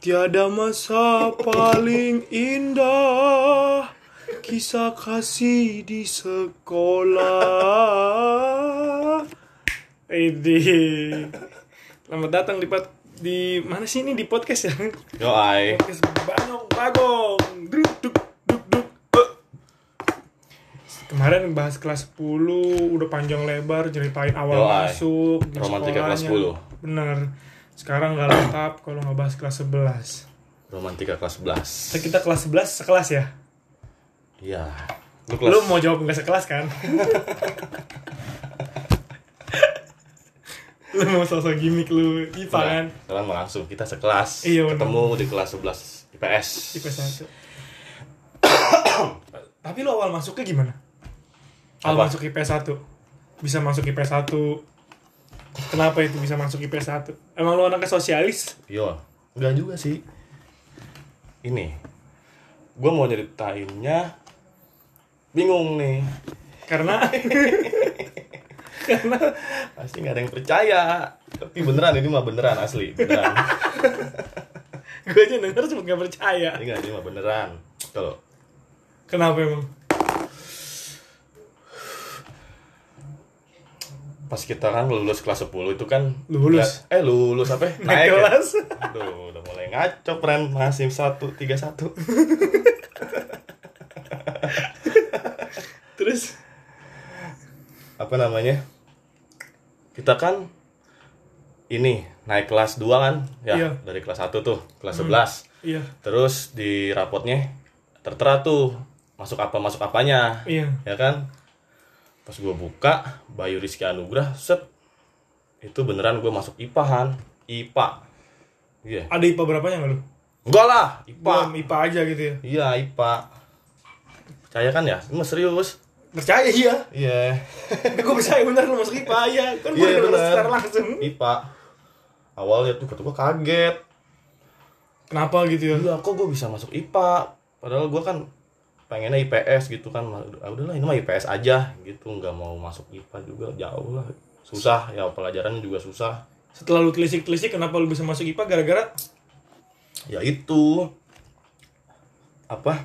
Tiada masa paling indah Kisah kasih di sekolah Ini Selamat datang di pod- di mana sih ini di podcast ya? Yo ay. Podcast Bagong Bagong Duk duk duk duk Eh. Kemarin bahas kelas 10 udah panjang lebar ceritain awal Yo, masuk di Romantika kelas sekolahnya. Bener. Sekarang nggak lengkap kalau nggak bahas kelas 11. Romantika kelas 11. So, kita kelas 11 sekelas ya? Iya. Lu kelas Lu mau jawab nggak sekelas kan? lu mau sosok gimmick lu IPA kan? Nah, Sekarang mau langsung kita sekelas. Iya, bener. Ketemu di kelas 11 IPS. IPS 1 Tapi lu awal masuknya gimana? Awal Apa? masuk IPS 1 Bisa masuk IPS 1 Kenapa itu bisa masuk IPS 1? Emang lu anaknya sosialis? Yo. Enggak juga sih. Ini. Gue mau nyeritainnya bingung nih. Karena Karena Pasti nggak ada yang percaya. Tapi beneran ini mah beneran asli. Beneran. gue aja denger cuma gak percaya ini nggak ini mah beneran. Kalau Kenapa emang? Pas kita kan lulus kelas 10 itu kan Lulus? eh lulus apa ya? Naik ya? kelas. Aduh, udah mulai ngaco friend masih satu tiga satu Terus apa namanya kita kan ini naik kelas 2 kan ya Iya. dari kelas 1 tuh kelas 11 Iya terus di rapotnya tertera tuh masuk apa masuk apanya Iya ya kan pas gue buka Bayu Rizky Anugrah set. Itu beneran gue masuk IPA Han. IPA iya. Ada IPA berapanya gak lu? enggak lah IPA Belum IPA aja gitu ya? Iya IPA percaya kan ya? Ini serius? Percaya iya. Iya. Gue percaya bener lu masuk IPA ya Kan gue Iya, udah bener. secara langsung. IPA awalnya tuh kata gue kaget. Kenapa gitu ya? iya kok gue bisa masuk IPA padahal gue kan pengennya IPS gitu kan. Ah, udahlah ini mah IPS aja gitu. Nggak mau masuk IPA juga jauh lah. Susah ya pelajarannya juga susah. Setelah lu telisik-telisik kenapa lu bisa masuk IPA gara-gara? Ya itu. Apa?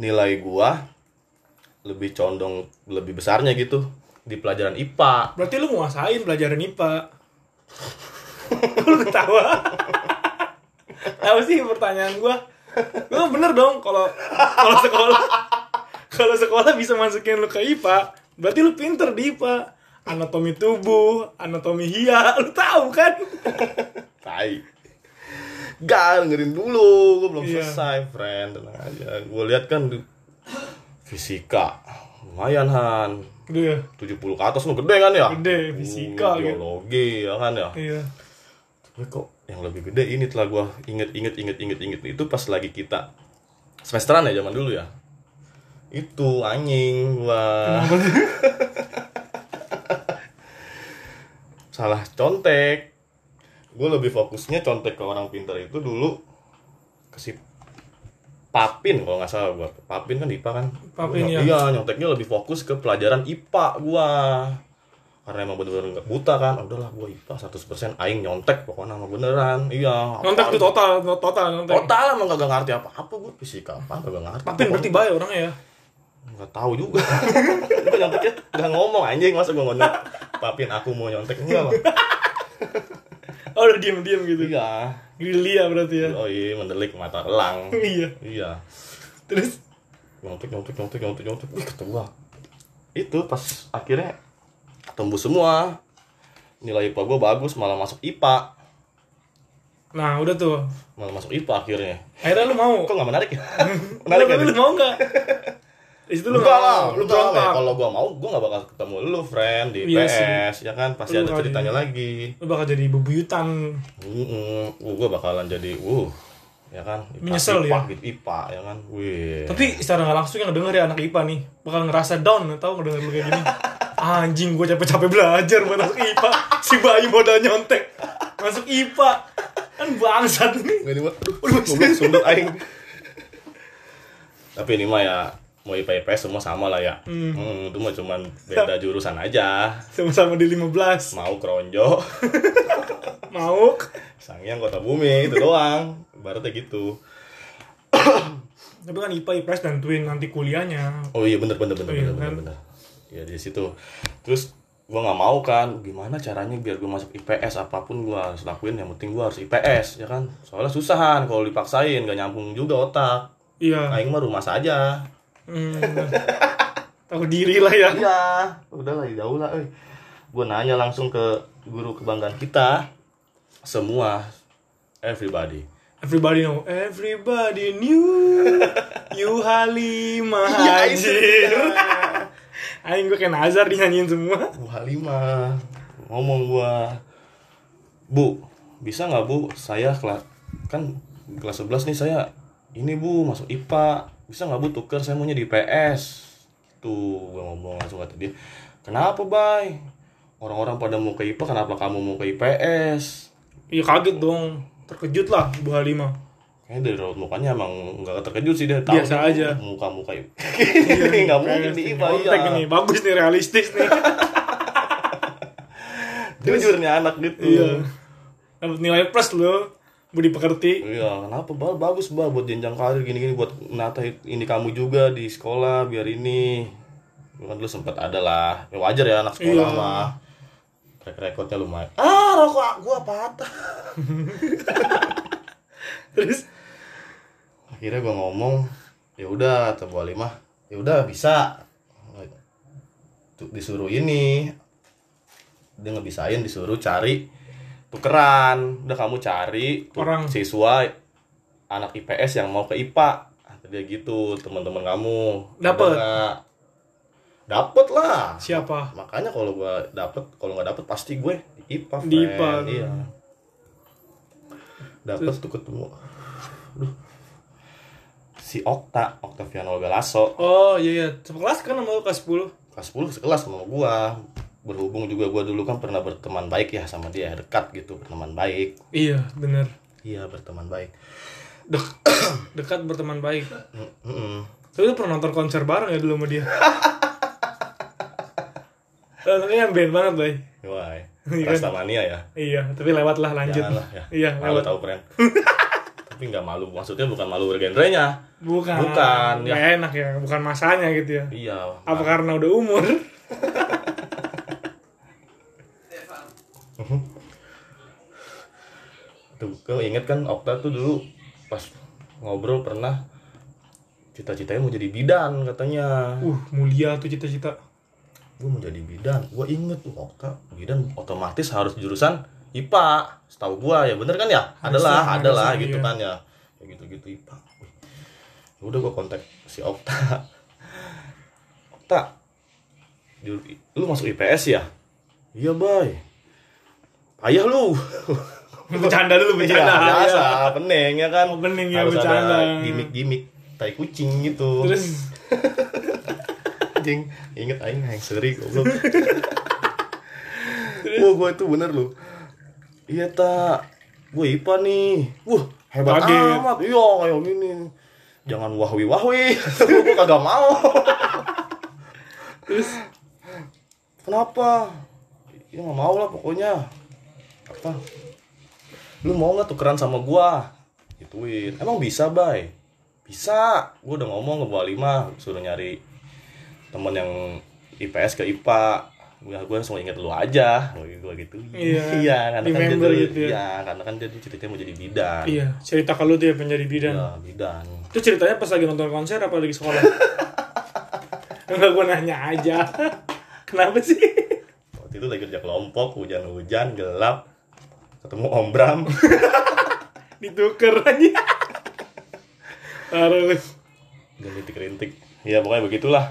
Nilai gua lebih condong lebih besarnya gitu di pelajaran IPA Berarti lu nguasain pelajaran IPA Lu ketawa. Apa sih pertanyaan gua? Lu bener dong kalau kalau sekolah kalau sekolah bisa masukin lu ke IPA, berarti lu pinter di IPA. Anatomi tubuh, anatomi hia, lu tahu kan? tai Gak, dengerin dulu, gue belum Iya. selesai, friend, tenang aja. Gue lihat kan di fisika, lumayan Han, Gitu ya. 70 ke atas lu gede kan ya? Gede, fisika, Uh, gitu. Biologi, ya kan ya? Iya. Tapi kok yang lebih gede. Ini telah gua inget inget inget inget inget itu pas lagi kita semesteran ya zaman dulu ya? Itu anjing gua salah contek. Gue lebih fokusnya contek ke orang pintar itu dulu ke si Papin kalau nggak salah gua. Papin kan IPA kan. Papin, Gua- ya. iya. nyonteknya lebih fokus ke pelajaran IPA gua karena emang bener-bener nggak buta kan. Udahlah gua IPA 100% aing nyontek pokoknya mah beneran. Iya Nyontek tuh total, total nyontek. total emang gak ngerti apa-apa gua. Fisika apa gak ngerti Tapi berarti baik orangnya ya. nggak tahu juga. Gua nyonteknya nggak ngomong anjing. Masa gua ngomong Papin aku mau nyontek. Enggak lah Oh, udah diem-diem gitu. iya. Gerilya berarti ya. oh iya mendelik mata elang. Iya. iya. Terus? Nyontek nyontek nyontek nyontek nyontek. Wih kata gua itu pas akhirnya tembus semua nilai IPA gua bagus malah masuk IPA Nah, udah tuh. malah masuk IPA akhirnya Akhirnya lu mau. kok nggak menarik ya menarik kan lu mau nggak? Di situ lu enggak nggak lah. Lu lah. berontak. kalau gua mau gua nggak bakal ketemu lu friend di Iya sih. PS ya kan pasti Lu ada ceritanya di- lagi Lu bakal jadi bebuyutan. Mm-mm. uh, gua bakalan jadi uh ya kan IPA, Menyesal IPA, ya? gitu, IPA ya kan wih Tapi secara nggak langsung yang denger ya anak IPA nih bakal ngerasa down tau ngedenger lu kayak gini. Anjing gue capek-capek belajar buat masuk IPA. Si bayi modal nyontek masuk IPA. Kan bangsat nih. Gak di aduh, goblok sundut aing. Tapi ini mah ya mau IPA IPS semua sama lah ya Hmm. Hmm, itu mah cuman beda jurusan aja Sama-sama di 15. mau keronjo Mau? sangyang kota bumi itu doang ibaratnya gitu Tapi kan IPA IPS tentuin nanti kuliahnya. oh iya bener bener bener Oh iya, bener bener, kan? bener. Ya di situ terus gua nggak mau kan gimana caranya biar gua masuk IPS apa pun gua harus lakuin yang penting gua harus IPS ya kan soalnya susahan kalau dipaksain gak nyambung juga otak Iya. aing mah rumah saja Hmm. Tahu diri lah ya. iya udah lah jauh lah eh. gua nanya langsung ke guru kebanggaan kita semua everybody Everybody know, everybody knew you Halimah anjir. dia. Aing gue kayak Nazar dinyanyiin semua. Bu Halimah ngomong gua. Bu bisa nggak Bu? Saya kelas kan kelas 11 nih saya ini Bu masuk IPA bisa nggak Bu tuker? Saya maunya di PS tuh gua ngomong langsung kata dia. Kenapa Bay? Orang-orang pada mau ke IPA kenapa kamu mau ke IPS Iya kaget dong, terkejut lah Bu Halimah. Kayaknya dari raut mukanya emang nggak terkejut sih dia tahu Biasa nih, aja. muka-muka nggak mungkin di IPA Kontek iya nih, bagus nih realistis nih. jujur nih anak gitu iya. Dapat nilai plus loh. Budi pekerti. Iya, kenapa bal bagus bal buat jenjang karir gini-gini buat nata ini kamu juga di sekolah biar ini. Kan dulu sempat ada lah. Ya wajar ya anak sekolah Iya. mah. Track recordnya lumayan. Ah, rokok gua patah. Terus Akhirnya gua ngomong, ya udah kata Bu Alimah, ya udah bisa. Tuh, Disuruh ini. Dia ngebisain disuruh cari tukeran. Udah kamu cari Orang. siswa anak IPS yang mau ke IPA. Dia gitu, teman-teman kamu. Nggak? Dapet lah. siapa? Makanya kalau gua dapet, kalau nggak dapet pasti gue di IPA. Di. IPA. Iya. Dapet tuh ketemu. Aduh. Si Okta, Octaviano Galasso, Oh iya iya, sekelas kan sama lu kelas 10. kelas 10 sekelas sama gua. Berhubung juga gua dulu kan pernah berteman baik ya sama dia, dekat gitu, berteman baik. Iya, bener. Iya, berteman baik. Dek dekat berteman baik. Mm, mm-mm. Tapi lu pernah nonton konser bareng ya dulu sama dia? Nontonnya yang band banget, Bay. Wah, Iya kan? Rastamania ya. Iya, tapi lewat lah lanjut. Janganlah ya. Iya, Malu lewat. tahu friend. Tapi nggak malu, maksudnya bukan malu bergenrenya. Bukan. Bukan, ya. Enak ya, bukan masanya gitu ya. Iya. Apa karena udah umur? Tuh, kau inget kan Okta tuh dulu pas ngobrol pernah cita-citanya mau jadi bidan katanya. Uh, mulia tuh cita-cita. Gue mau jadi bidan. Gue inget tuh Okta bidan otomatis harus jurusan IPA. Setahu gua ya bener kan ya? Adalah, Harusnya, adalah harusnya, gitu iya. kan ya. Ya gitu-gitu IPA. Wih. Ya Udah gua kontak si Okta. Okta, lu masuk IPS ya? Iya, bay. Payah lu. Bercanda dulu, Iya, bercanda. biasa, pening ya kan. Oh, pening ya, Harus bercanda. ada gimmick-gimmick tai kucing gitu. Terus anjing, inget aing yang seri goblok. Wah, gue itu bener lu. Iya, tak. Gue IPA nih. Wah, hebat Kaget. amat. Iya, kayak gini. Jangan wahwi-wahwi. gue kagak mau. terus Kenapa? Ya nggak mau lah pokoknya. Apa? Lu mau nggak tukeran sama gua? Gituin. Emang bisa, Bay? Bisa. Gua udah ngomong ke Bu Alima suruh nyari temen yang IPS ke IPA. Gua gua langsung inget lu aja. Gua gua gitu. Iya. iya karena kan dia dulu, gitu ya. iya, karena kan dia ceritanya mau jadi bidan. iya, cerita kalau tuh ya penjadi bidan. Iya, bidan. Itu ceritanya pas lagi nonton konser apa lagi sekolah? Enggak gue nanya aja. Kenapa sih? Waktu itu lagi kerja kelompok, hujan-hujan, gelap. Ketemu Om Bram. Dituker aja. Harus. dan rintik-rintik ya pokoknya begitulah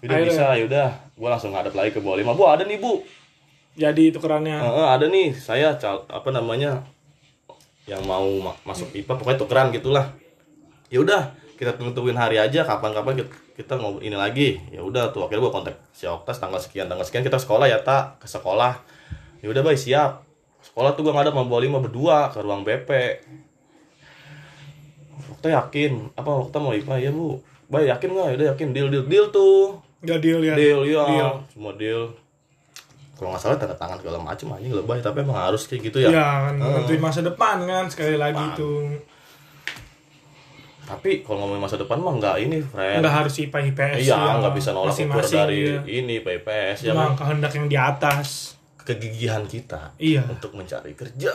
udah Akhirnya. bisa yaudah. Gue langsung ngadep lagi ke Bu Lima bu ada nih bu. Jadi tukerannya. Eh, eh, ada nih. Saya cal apa namanya yang mau ma- masuk IPA pokoknya tukeran gitulah. Ya udah kita tentuin hari aja kapan-kapan kita, kita ngobrol ini lagi. Ya udah tuh akhirnya gue kontak si Oktas tanggal sekian tanggal sekian kita sekolah ya tak ke sekolah. Ya udah baik siap. Sekolah tuh gue ngadep sama Bu Lima berdua ke ruang BP Okta yakin apa Okta mau IPA ya bu. Bay yakin nggak? Udah yakin. Deal deal deal tuh. Gak deal ya. Deal ya. Deal. Semua deal. Kalau nggak salah tanda tangan segala macem anjing lebay tapi emang harus kayak gitu ya. Ya, kan menentuin masa depan kan sekali lagi tuh. Tapi kalau ngomongin masa depan mah nggak ini, friend. Nggak harus IPA IPS Iya, ya. nggak bisa nolak ukur dari iya. ini PPS ya Cuma kan. kehendak yang di atas. Kegigihan kita Iya. untuk mencari kerja.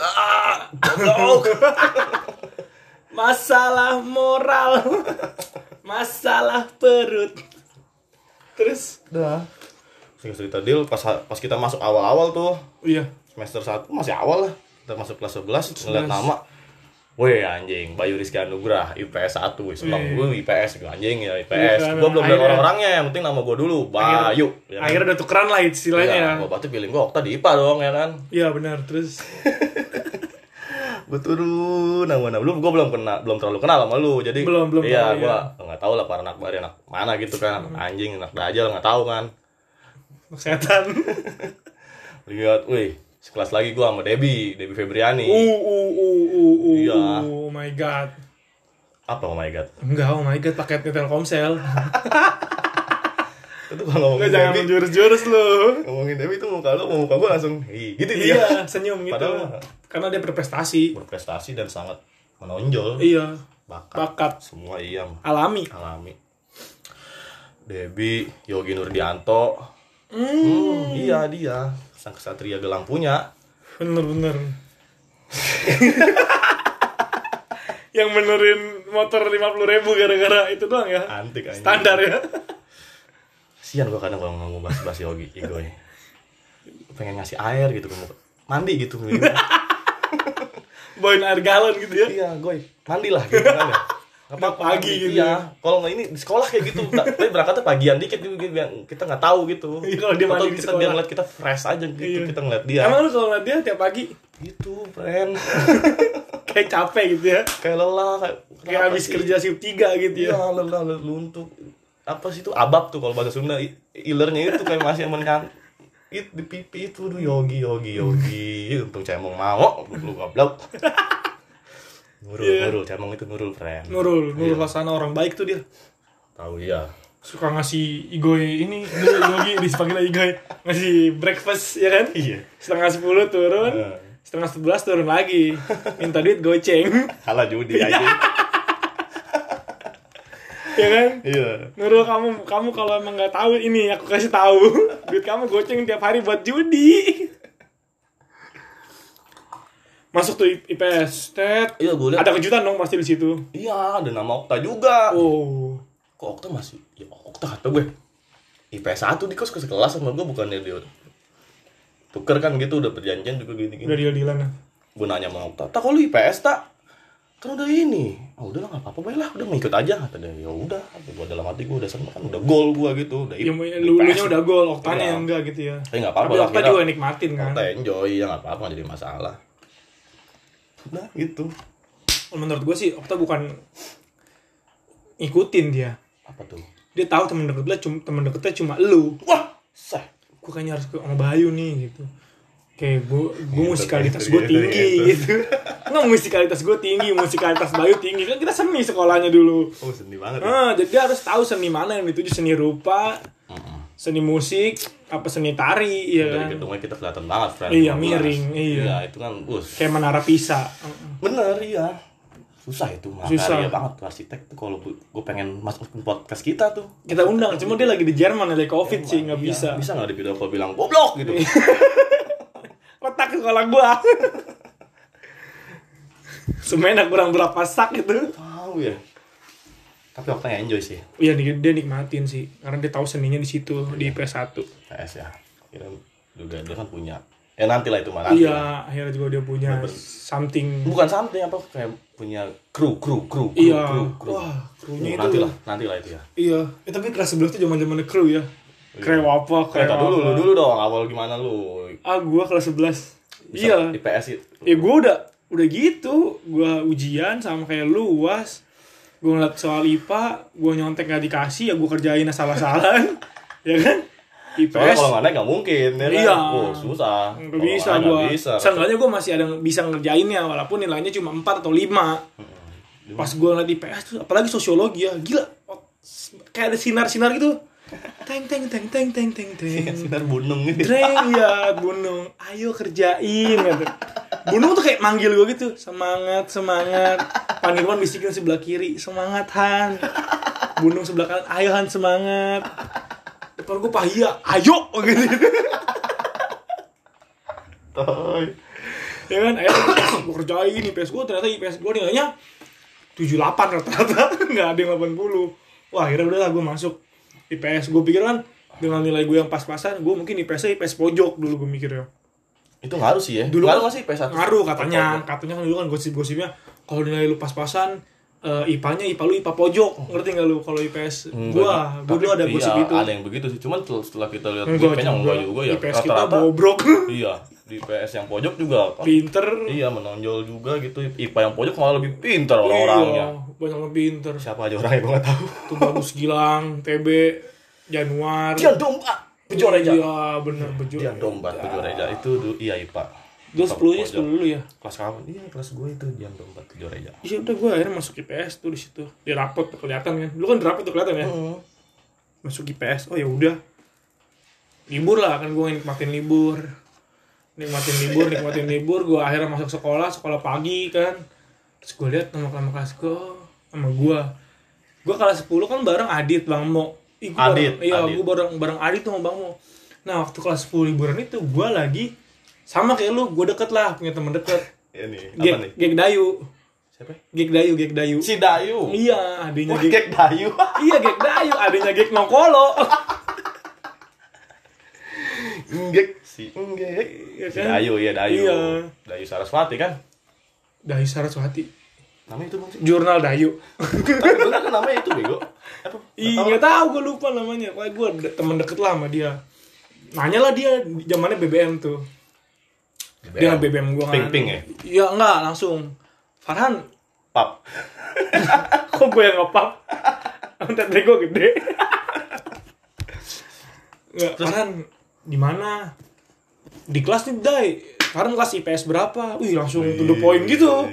Masalah moral. Masalah perut. Terus Udah. Singkat cerita deal pas pas kita masuk awal-awal tuh iya. semester 1 masih awal lah. Kita masuk kelas 11 ngeliat nama. Weh anjing, Bayu Rizky Anugrah, IPS 1, wih seneng Wih. gue IPS, gue anjing ya Iya, IPS. kan, Gue belum lihat akhirnya- orang-orangnya, yang penting nama gue dulu, Bayu. ya kan? Akhirnya udah tukeran lah istilahnya Iya, ya. gue berarti pilih gue Okta di IPA dong ya kan. Iya benar. Terus gue turun nama nama lu gue belum kenal belum terlalu kenal sama lu jadi Belum, belum iya gue iya. nggak tahu lah para anak baru anak mana gitu kan anak anjing anak dajal nggak tahu kan setan. lihat wih sekelas lagi gue sama Debbie Debbie Febriani Uh uh uh uh uh. Iya. Oh my god. apa oh my god Enggak, oh my god paketnya Telkomsel. itu kalau ngomongin Enggak jangan menjurus-jurus lu. ngomongin Debbie tuh muka lu muka gue langsung hi gitu dia Iya, senyum gitu. Padahal- Karena dia berprestasi. berprestasi dan sangat menonjol Iya, bakat bakat semua iya alami. alami Debbie Yogi Nurdianto Hmm, Hmm, iya dia sang kesatria gelang punya bener-bener. yang benerin motor 50 ribu gara-gara itu doang ya. antik anjing. Standar ya. Sian gua kadang kalau ngomong bahas-bahas Yogi, Igoy. Pengen ngasih air gitu ke muka. Mandi gitu. Bawain air galon gitu ya. iya, Goy. Mandi lah gitu kan ya. Udah pagi gitu Iya. Kalau nggak ini di sekolah kayak gitu, tapi berangkatnya pagian dikit gitu, gitu, kita nggak tahu gitu. Iya, kalau dia mandi di kita sekolah. dia ngeliat kita fresh aja gitu, Iya. kita ngeliat dia. Emang lu kalau ngeliat dia tiap pagi Gitu, friend. kayak capek gitu ya. kayak lelah, kayak, Kayak habis sih? kerja shift 3 gitu ya. Lelah, lelah, luntuk. Apa sih itu abab tuh kalau bahasa Sunda ilernya itu kayak masih menyang it di pipi itu tuh yogi yogi yogi untuk cemong mau lu goblok nurul Iya. nurul cemong itu nurul friend Nurul, Nurul Iya. Hasanah orang baik tuh dia. tahu ya Suka ngasih Igoy ini, Yogi dipanggil Igoy. Ngasih breakfast ya kan? iya Setengah 10 turun, Heeh. setengah 11 turun lagi. Minta duit goceng. kalah judi aja ya kan? iya Nurul kamu kamu kalau emang nggak tahu ini aku kasih tahu. Duit kamu goceng tiap hari buat judi. Masuk tuh IPS, tet. iya gue lihat Ada kejutan dong pasti di situ. iya ada nama Okta juga Oh. kok Okta masih ya Okta kata gue IPS 1 di kos kelas sama gue bukannya dia tuker kan gitu udah perjanjian juga gini gini Udah deal-dealan ya. gue nanya sama Okta tak kalau IPS tak kan udah ini oh udah lah nggak apa-apa baiklah udah mau ikut aja kata dia ya udah gue dalam hati gue udah seneng kan udah gol gue gitu udah Ya, I- lu, lu IPS. nya udah gol, Oktanya yang enggak gitu ya. tapi nggak apa-apa Tapi lah juga nikmatin kan. Okta enjoy ya nggak apa-apa jadi masalah udah gitu Menurut gue sih Okta bukan ngikutin dia. apa tuh Dia tahu temen deketnya cuma temen deketnya cuma lu. wah sah Gue kayaknya harus ke sama Bayu nih gitu. Kayak gue gue Gitu, musikalitas gue gitu, tinggi gitu. gitu. Nggak musikalitas gue tinggi, musikalitas Bayu tinggi. Kan kita seni sekolahnya dulu. oh sedih banget ya. Ah, jadi dia harus tahu seni mana yang dituju seni rupa, seni musik, apa seni tari, ya dari kan. gedungnya kita kelihatan banget friend Iya, 15. miring, iya. iya itu kan bus Kayak menara Pisa. bener iya susah itu Susah. makarya banget tuh arsitek tuh kalau gue pengen masukin podcast kita tuh Kita undang, cuma dia lagi di Jerman ada covid sih, nggak Iya, bisa. bisa nggak di video call bilang goblok gitu Letak ke sekolah gua. Semena kurang berapa sak itu. tahu ya tapi waktunya enjoy sih Iya dia, dia nikmatin sih, karena dia tahu seninya di situ di PS 1 PS ya kira juga dia kan punya ya nanti lah itu mah nanti lah. Iya, akhirnya juga dia punya something. bukan something apa kayak punya kru kru kru kru Iya. kru, kru. Wah, krunya nanti itu. lah nanti lah itu ya Iya, eh, tapi kelas 11 tuh zaman zaman kru ya. Krew apa? Krew Kereta dulu lu dulu dong awal gimana lu Ah, gua kelas 11. Bisa Iya. di PS itu Ya gua udah udah gitu. Gua ujian sama kayak lu UAS. Gua ngeliat soal IPA, gua nyontek gak dikasih, ya gua kerjain asal-asalan. ya kan? Soalnya IPS kalau nggak naik nggak mungkin ya kan? Iya. Oh, susah. nggak bisa bisa. Seenggaknya gua masih ada bisa ngerjainnya walaupun nilainya cuma 4 atau 5. Pas gua ngeliat IPS tuh apalagi sosiologi ya, gila. kayak ada sinar-sinar gitu teng teng teng teng teng teng teng sinar gunung ini Dreng ya Bunung, ayo kerjain gitu. Bunung tuh kayak manggil gue gitu, semangat, semangat. Panirwan bisikin sebelah kiri, semangat Han. Bunung sebelah kanan, ayo Han semangat. Depan gue Pahia, ayo gitu. Toy. ya kan, ayo gue kerjain IPS gue ternyata IPS gue nilainya 78 rata-rata, nggak ada yang 80. Wah akhirnya udah lah gue masuk IPS. Gue pikir kan dengan nilai gue yang pas-pasan, gue mungkin IPS-nya IPS pojok dulu gue mikirnya. itu ngaruh sih ya dulu ngaruh kan sih PS1 ngaruh katanya katanya kan dulu kan gosip-gosipnya kalau nilai lu pas-pasan eh, IPA-nya IPA lu IPA pojok ngerti nggak lu kalau IPS Enggak, gua gua dulu ada iya, gosip itu ada yang begitu sih cuman setelah- setelah kita lihat enggak kayaknya enggak juga juga ya IPS kita rata-rata bobrok iya di PS yang pojok juga kan pinter iya menonjol juga gitu IPA yang pojok malah lebih pintar orang-orangnya iya, banyak yang pinter siapa aja orangnya gue nggak tahu. Tuh bagus Gilang TB Januar. Dia domba. Bejoreja iya bener bejo dia domba Bejoreja itu dulu iya IPA. Sepuluhnya pojok. sepuluh dulu ya? Kelas kapan iya kelas gue itu dia domba Bejoreja iya udah gue akhirnya masuk IPS tuh di situ. Di rapot tuh kelihatan kan. Dulu kan di rapot tuh kelihatan ya? Masuk IPS oh ya udah. Libur lah kan gue nikmatin libur. Nikmatin libur nikmatin libur. Gue akhirnya masuk sekolah sekolah pagi kan. Terus gue lihat nama nama kelas gue oh, sama gue gue kelas 10 kan bareng Adit Bang Mo. Ih, gua Adit, bareng, iya Adit. gue bareng bareng Adit tuh sama Bang Mo. Nah waktu kelas 10 liburan itu gue lagi sama kayak lu gue deket lah punya temen deket. Ini apa Gek, nih? Gek Dayu. Siapa? Gek Dayu Gek Dayu. Si Dayu? Iya adiknya Wah, Gek Gek Dayu. Iya Gek Dayu adiknya Gek Nokolo Gek si Gek si? Dayu ya Dayu. Iya. Dayu Saraswati kan? Dayu Saraswati namanya itu bang jurnal Dayu bener kan namanya itu bego apa Iya nggak tahu gue lupa namanya. Kayak gue de- temen deket lah sama dia. Nanya lah dia zamannya BBM tuh. Dia BBM gue kan. Ping ping ya Iya enggak langsung. Farhan, pap kok gue yang ngepap? Deh gue gede. Enggak, Farhan di mana? Di kelas nih, Dai. Farhan kelas IPS berapa? Wih, langsung to the point gitu.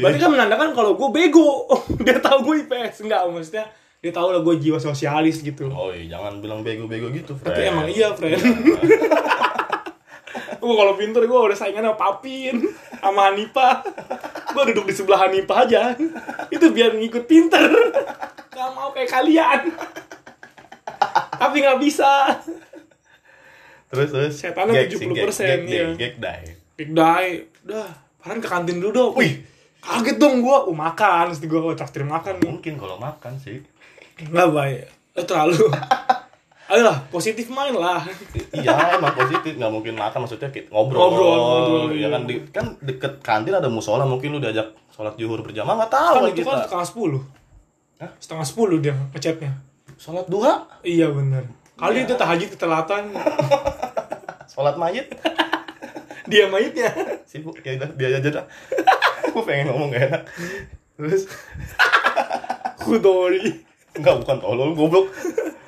Berarti kan menandakan kalau gue bego. dia tahu gue IPS. Enggak, maksudnya dia tahu lah gue jiwa sosialis gitu. oh iya jangan bilang bego-bego gitu Tapi friend. emang iya, friend. gue kalau pinter gue udah saingan sama Papin, sama Hanipa. Gue duduk di sebelah Hanipa aja. Itu biar ngikut pinter. Gak mau kayak kalian. Tapi nggak bisa. Terus terus Setannya sih, 70%, gek, gek, iya. gek dai Big Dai, udah. Farhan ke kantin dulu dong. Wih, kaget dong gue. Oh, makan. Terus gue oh, traktir makan mungkin kalau makan sih Nggak baik. Lo terlalu. Ayolah, positif main lah. iya emang positif nggak mungkin makan maksudnya kita ngobrol Ngobrol, ngobrol, ya iya. kan di, kan deket kantin ada musola mungkin lu diajak sholat zuhur berjamaah nggak tahu Kan itu kita kan setengah sepuluh. Hah? Setengah sepuluh dia ngechatnya. sholat duha Iya bener. Kali itu tahajud ketelatan sholat mayit dia mayitnya. sibuk ya udah dia aja dah gue pengen ngomong gak enak terus Kudori. enggak bukan tolol goblok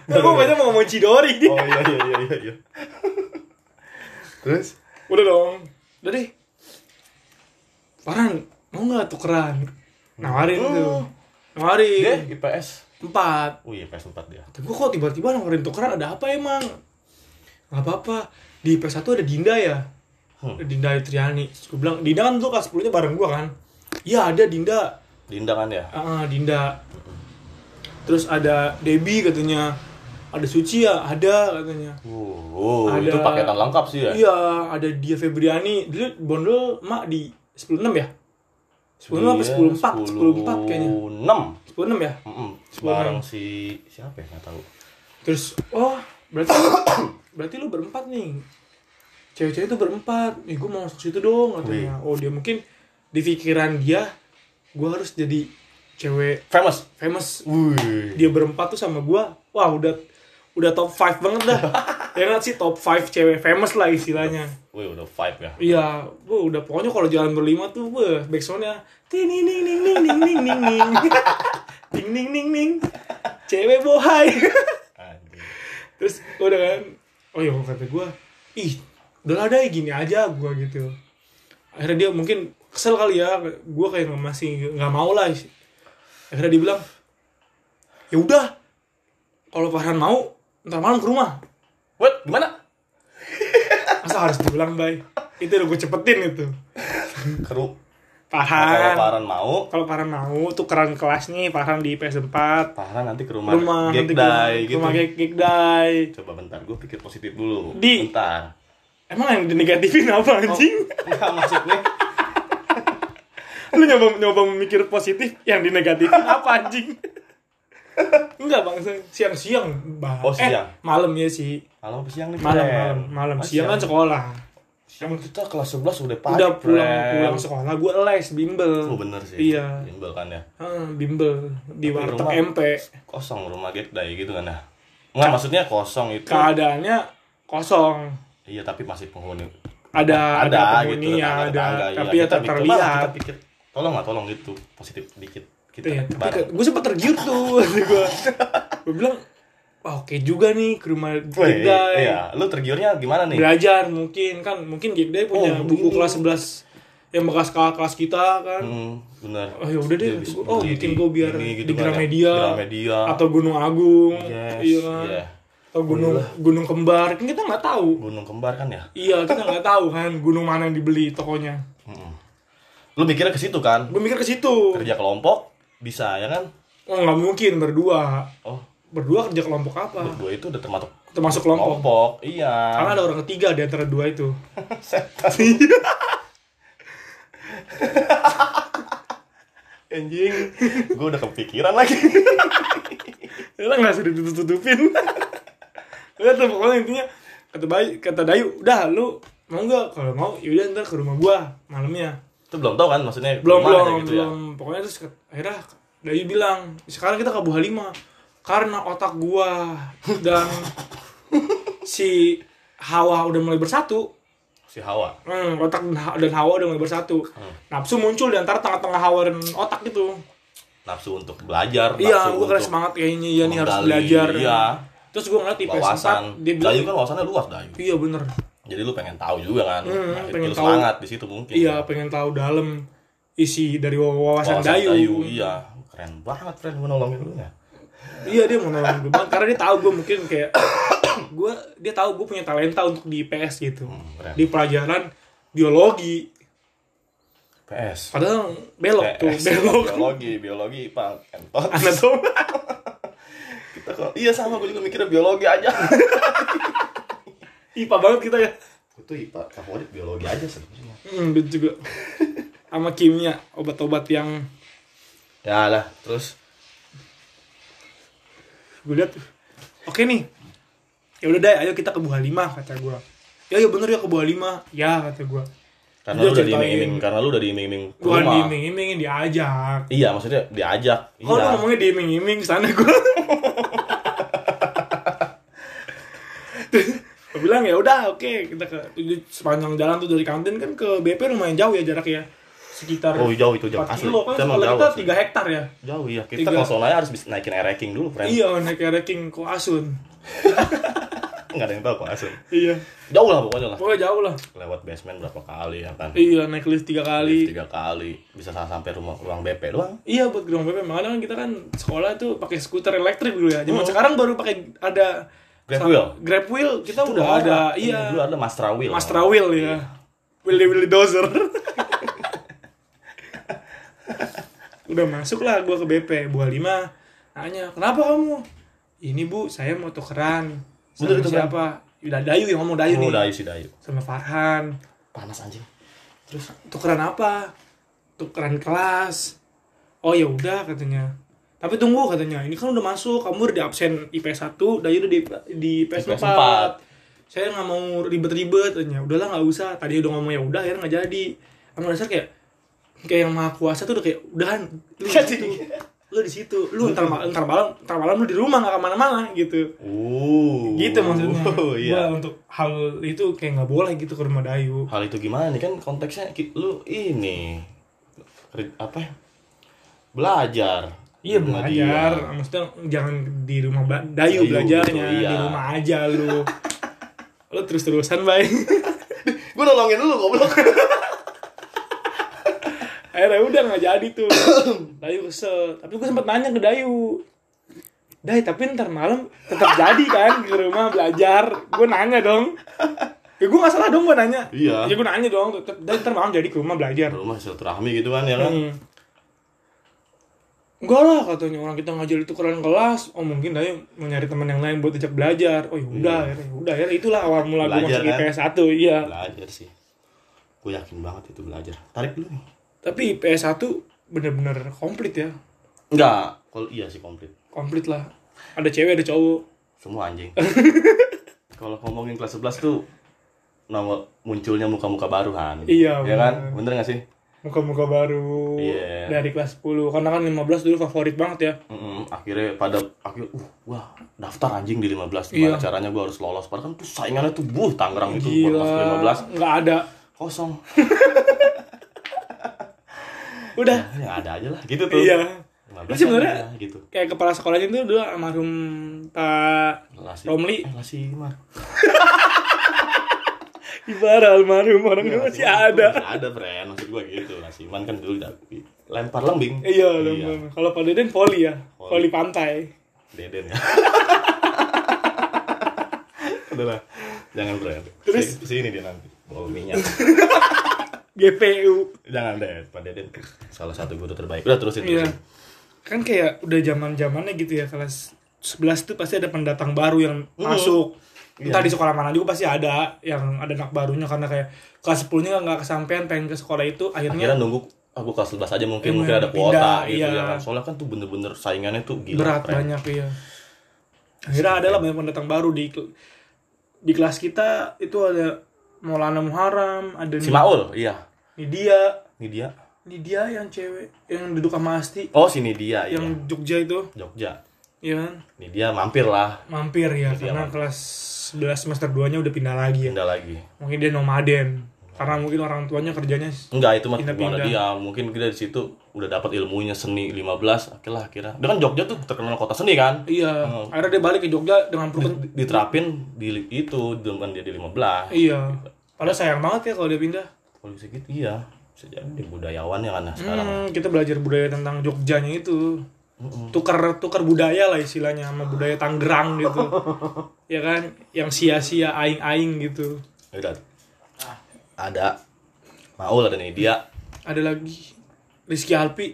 Gue banyak mau ngomong Cidori dia. oh iya iya iya iya, iya. terus Udah dong. Udah deh. Farhan, mau nggak tukeran? Nawarin Hmm. tuh. Nawarin. dia IPS Empat. oh iya IPS 4 dia Tapi gue kok tiba-tiba nawarin tukeran ada apa emang? Gak apa-apa. Di PS1 ada Dinda ya? Hmm. Ada Dinda Triani. Gue bilang, Dinda kan dulu kelas 10-nya bareng gue kan? Iya ada Dinda. Dinda kan ya Ah, Dinda. Terus ada Debbie katanya. Ada Suci ya, ada katanya. Oh, Ada- itu paketan lengkap sih ya. Iya, ada dia Febriani. Dulu bondol mak di 106 ya? 10 apa 10 4? 10 4 kayaknya. 6. 10 6 ya? Mm-mm. Sepuluh Bareng si siapa ya? Nggak tahu. Terus oh, berarti berarti lu berempat nih. Cewek-cewek itu berempat. Ih, gue mau masuk situ dong katanya. Oh, dia mungkin di pikiran dia gue harus jadi cewek Famous. famous. Wih. Dia berempat tuh sama gua. Wah, udah udah top 5 banget dah. ya nggak sih top 5 cewek famous lah istilahnya. Wih, udah vibe ya. Iya, bu udah pokoknya kalau jalan berlima tuh, bu backsoundnya ting ning ning ning ning ning ning ning ning ting ning ning ning cewek bohai. Terus udah kan, oh ya kata gue, ih udah ada gini aja gue gitu. Akhirnya dia mungkin kesel kali ya, gue kayak masih nggak mau lah. Akhirnya dia bilang, ya udah kalau Farhan mau ntar malam ke rumah What? Gimana? masa harus diulang bay itu udah gue cepetin itu Keru. Nah, kalau Farhan mau, kalau Farhan mau tukeran kelas nih Farhan di PS4 Farhan nanti ke rumah, rumah Gekdai rumah- gitu. rumah Gek- Gekdai Coba bentar, gue pikir positif dulu. Di- Bentar. emang yang dinegatifin apa anjing Enggak maksudnya. lu nyoba nyoba memikir positif yang dinegatifin apa anjing enggak bang siang-siang bah Oh, siang. eh, malam ya sih Malam apa siang nih, malam malam malam Ah, siang kan sekolah Siang kita kelas 11 udah pagi, udah pulang Fren. pulang sekolah gue les bimbel Oh bener sih. Iya. Bimbel kan ya. Ah, bimbel di Tapi warteg rumah- MP Kosong rumah Gekdai gitu kan ya. Enggak maksudnya kosong itu. keadaannya kosong Iya tapi masih penghuni. ada ada, gitu, penghuni ya tetangga, ada tetangga, iya. tapi ya Kita tak pikir, terlihat malah kita pikir, tolong lah tolong gitu positif dikit kita tapi gue sempet tergiur tuh gue gue bilang wah oke juga nih ke rumah Weh, Gigdai iya, lu tergiurnya gimana nih? belajar mungkin kan mungkin Gigdai punya Oh, buku kelas 11 yang bekas kelas kita kan Hmm, bener. oh ya udah deh bisa gua, oh bikin gue biar ini gitu di kan ya. Gramedia, Gramedia. atau Gunung Agung Yes, iya kan iya. atau Gunung Gunung Kembar kan kita nggak tahu Gunung kembar kan ya? iya kita nggak tahu kan gunung mana yang dibeli tokonya Mm-mm. Lu mikirnya ke situ kan? gue mikir ke situ Kerja kelompok bisa ya kan? oh nggak mungkin berdua Oh, berdua kerja kelompok apa berdua itu udah termasuk termasuk kelompok kelompok. Iya. karena ada orang ketiga di antara dua itu Anjing, gue udah kepikiran lagi. Kita nggak usah ditutup-tutupin. Udah tuh pokoknya intinya kata Bayu, kata Dayu, udah lu mau nggak? Kalau mau, yaudah ntar ke rumah gua malamnya. Itu belum tahu kan maksudnya Belum belum gitu ya? belum. Pokoknya terus akhirnya Dayu bilang, sekarang kita ke Bu Halimah karena otak gua dan si Hawa udah mulai bersatu. Si Hawa. Hmm, otak dan Ha- dan Hawa udah mulai bersatu. Hmm. Nafsu muncul di antara tengah-tengah Hawa dan otak gitu. Nafsu untuk belajar, Iya, nafsu gua untuk semangat kayaknya ya nih harus menggali, belajar. Iya. Terus gua ngeliat di PS4, Wawasan. dia bilang, Dayu kan wawasannya luas Dayu. iya bener. Jadi lu pengen tahu juga kan. Hmm, nah, pengen tahu. semangat di situ mungkin. Iya, pengen tahu dalam isi dari wawasan, Wawasan Dayu. Iya, keren banget friend gue nolongin lu ya. Iya, dia mau gue banget karena dia tahu gue mungkin kayak gue dia tahu gue punya talenta untuk di PS gitu. Hmm, keren. Di pelajaran biologi. PS. Padahal belok tuh, PS, belok. biologi, biologi, Pak. Entot. Anatomi. Kita kok iya sama gue juga mikirnya biologi aja. IPA banget kita ya. itu IPA favorit biologi aja sebenarnya. Hmm, juga. Sama kimia, obat-obat yang Ya lah, terus gue lihat oke nih ya udah deh ayo kita ke Bu Halimah kata gue ya ya bener ya ke Bu Halimah ya kata gue karena lu udah diiming-iming, karena lu udah diiming-iming ke bukan rumah. diiming-iming diajak Iya, maksudnya diajak. Oh, lu iya. ngomongnya diiming-iming sana gue. gue bilang ya udah oke kita ke sepanjang jalan tuh dari kantin kan ke BP lumayan jauh ya jaraknya sekitar Oh, jauh itu jauh. 4 Asli. kilo kan Itu sekolah jauh, kita. 3 hektar ya Jauh iya. Kita Tiga. kalau soalnya harus bisa naikin ranking dulu, friend. iya naik ranking ke Asun Enggak ada yang tahu kok Asun. iya Jauh lah pokoknya lah. pokoknya jauh lah Lewat basement berapa kali ya kan. iya naik lift tiga kali Tiga kali bisa sampai rumah ruang BP doang. Iya buat gedung BP makanya kan kita kan sekolah tuh pakai skuter elektrik dulu ya. Hmm. Zaman sekarang baru pakai ada Grab wheel? Grab wheel kita udah Oh, ada iya. Dulu ada Mastra Wheel. Master wheel ya. Willy Willy Dozer. udah masuk lah gua ke BP Bu Halima nanya kenapa kamu ini bu saya mau tukeran sama Bang? siapa udah Dayu yang ngomong Dayu Oh, nih Dayu si Dayu. sama Farhan Panas anjing. terus tukeran apa tukeran kelas oh ya udah katanya tapi tunggu katanya ini kan udah masuk kamu udah di absen IP1 Dayu udah di di PS4 PS4. saya nggak mau ribet-ribet katanya udahlah nggak usah tadi udah ngomong ya udah akhirnya nggak jadi sama dasar kayak kayak yang maha kuasa tuh udah kayak udahan lu di situ lu di situ lu ntar malam ntar malam ntar malam lu di rumah nggak ke mana-mana gitu Uh. gitu maksudnya Oh, iya. Gua untuk hal itu kayak nggak boleh gitu ke rumah Dayu Hal itu gimana nih kan konteksnya lu ini apa ya? Belajar. Iya belajar, dia. maksudnya jangan di rumah Ba- Dayu, Dayu, belajarnya iya. di rumah aja lu. lu terus terusan baik. Gue nolongin dulu goblok. Akhirnya udah nggak jadi tuh. Dayu kesel, tapi gue sempet nanya ke Dayu. Dai tapi ntar malam tetap jadi kan ke rumah belajar gue nanya dong ya gue gak salah dong gue nanya Iya. ya gue nanya dong tetap ntar malam jadi ke rumah belajar rumah silaturahmi gitu kan ya kan Hmm. Enggak lah katanya orang kita ngajar itu keren kelas. Oh mungkin Dai mau nyari teman yang lain buat ajak belajar. Oh ya udah, ya udah ya itulah awal mula gue masuk kan? IPS 1 iya. belajar sih gue yakin banget itu belajar tarik dulu nih Tapi IPS 1 bener-bener komplit ya. enggak kalau iya sih komplit Komplit lah. Ada cewek ada cowok. semua anjing kalau ngomongin kelas 11 tuh nama munculnya muka-muka baru Han Iya, ya kan bener. bener gak sih Muka-muka baru Iya. dari kelas 10. Karena kan 15 dulu favorit banget ya. Mm-mm, akhirnya pada akhir uh wah daftar anjing di 15 Iya. gimana caranya gue harus lolos padahal kan tuh saingannya tuh buh Tangerang itu buat Gila. 15 Nggak ada. kosong Udah. ya ada aja lah gitu tuh Iya. 15 Terus sebenarnya- ada, gitu Kayak kepala sekolahnya itu dulu almarhum Pak Romli. eh, Lasi Mar. Ibarat almarhum orangnya Iya, masih ada. Masih ada, friend. Maksud gua gitu. Lasi Man kan dulu udah lempar lembing. Iya, lembang. Kalau Pak Deden poli ya, poli pantai. Deden ya. Jangan, friend. Terus? Si- sini dia nanti. Bawa minyak. GPU. Jangan deh, Pak Deden salah satu guru terbaik. Udah terusin Iya. terusin. Kan kayak udah zaman zamannya gitu ya kelas 11 tuh pasti ada pendatang baru yang masuk. Entah di sekolah mana juga pasti ada yang ada anak barunya karena kayak kelas 10-nya nggak kesampaian pengen ke sekolah itu akhirnya Akhirnya nunggu aku kelas 11 aja mungkin Iya, mungkin ada pindah, kuota gitu iya. ya kan. Soalnya kan tuh bener-bener saingannya tuh gila. berat friend. banyak ya. Akhirnya ada lah banyak pendatang baru di di kelas kita itu ada Maulana Muharram, ada Si Maul, iya. Nidia, Ini dia. Nidia yang cewek yang duduk sama Asti, Oh, sini dia, iya. yang Jogja itu, Jogja. ya kan? Ini dia mampir lah. Mampir ya, Nidia karena mampir. kelas 11 semester 2-nya udah pindah lagi ya. Pindah lagi. Mungkin dia nomaden. Karena mungkin orang tuanya kerjanya Enggak, itu mah gimana dia. Mungkin kita di situ udah dapat ilmunya seni 15, akhirnya akhirnya. Dia kan Jogja tuh terkenal kota seni kan. iya, Hmm. akhirnya dia balik ke Jogja dengan perut Diterapin di itu dengan dia di 15. iya. Padahal sayang banget ya kalau dia pindah. Kalau bisa gitu iya. Bisa jadi budayawan ya kan sekarang. Hmm, kita belajar budaya tentang Jogjanya itu. Tukar tukar budaya lah istilahnya sama budaya Tangerang gitu. ya kan? Yang sia-sia aing-aing gitu. Ya Udah. Ada Maul ada nih dia. Ada lagi Rizky Alpi,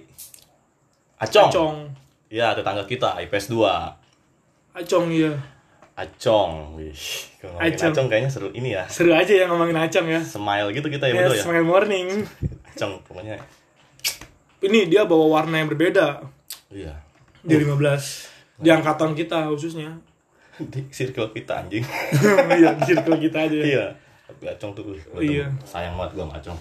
Acong. Acong. Iya, tetangga kita IPS 2. Acong iya. Acong. Wih, kalau ngomongin Acong. Acong kayaknya seru ini ya. Seru aja ya ngomongin Acong ya. Smile gitu kita ya Ya, berdua ya. smile morning. Acong pokoknya. Ini dia bawa warna yang berbeda Iya. di 15 di angkatan kita khususnya. Di circle kita anjing. iya, di circle kita aja. iya. Tapi Acong tuh Iya. sayang banget gua sama Acong.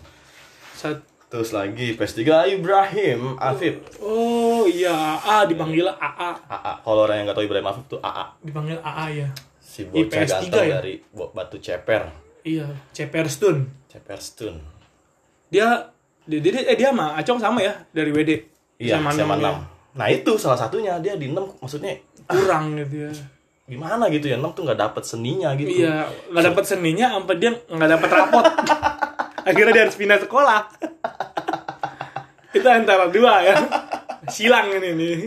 Saat Terus lagi PS3 Ibrahim Afif. Oh iya, AA dipanggil AA. AA. Kalau orang yang nggak tahu Ibrahim Afif tuh AA. Dipanggil AA ya. Si bocah ganteng 3 ya? dari Batu Ceper. Iya, Ceperstun. Ceperstun. Dia dia, dia eh dia sama Acong sama ya dari WD. Iya, Sama SMA enam 6. Nah itu salah satunya dia di 6 maksudnya Kurang gitu ya. gimana gitu ya 6 tuh nggak dapet seninya gitu. Iya, nggak dapat seninya sampai dia nggak dapat rapot. Akhirnya dia harus pindah sekolah. Itu antara dua ya. Silang ini nih.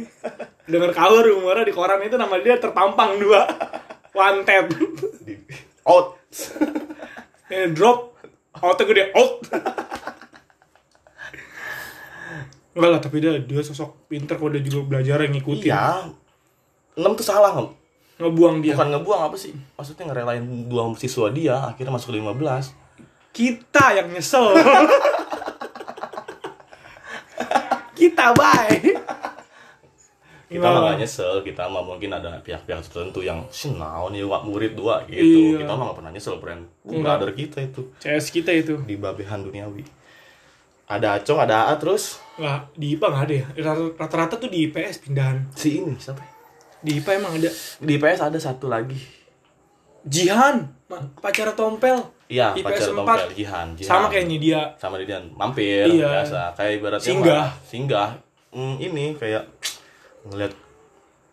Dengar kabar rumornya di koran itu nama dia terpampang dua. Wanted. Out. Eh, drop. Auto gede out. Enggak lah, tapi dia dia sosok pinter kok dia juga belajar yang ngikutin. Iya. 6 tuh salah nge- Ngebuang dia. bukan ngebuang apa sih? Maksudnya ngerelain dua siswa dia akhirnya masuk ke 15. Kita yang nyesel. kita baik. Kita mah gak nyesel, kita mah mungkin ada pihak-pihak tertentu yang naon nih murid dua gitu. Iya. Kita mah gak pernah nyesel, friend. Enggak. Brother kita itu CS kita itu. di babehan duniawi. Ada Acong, ada AA terus Nggak, di IPA nggak ada ya. Rata- Rata-rata tuh di IPS pindahan. si ini siapa? ya? Di IPA emang ada. Di IPS ada satu lagi. Jihan, pacar Tompel. Iya, pacar 4. Tompel, Jihan, Jihan. Sama kayak dia. sama dia mampir Iya. biasa kayak ibaratnya Singgah. mah- singgah Hmm, ini kayak ngeliat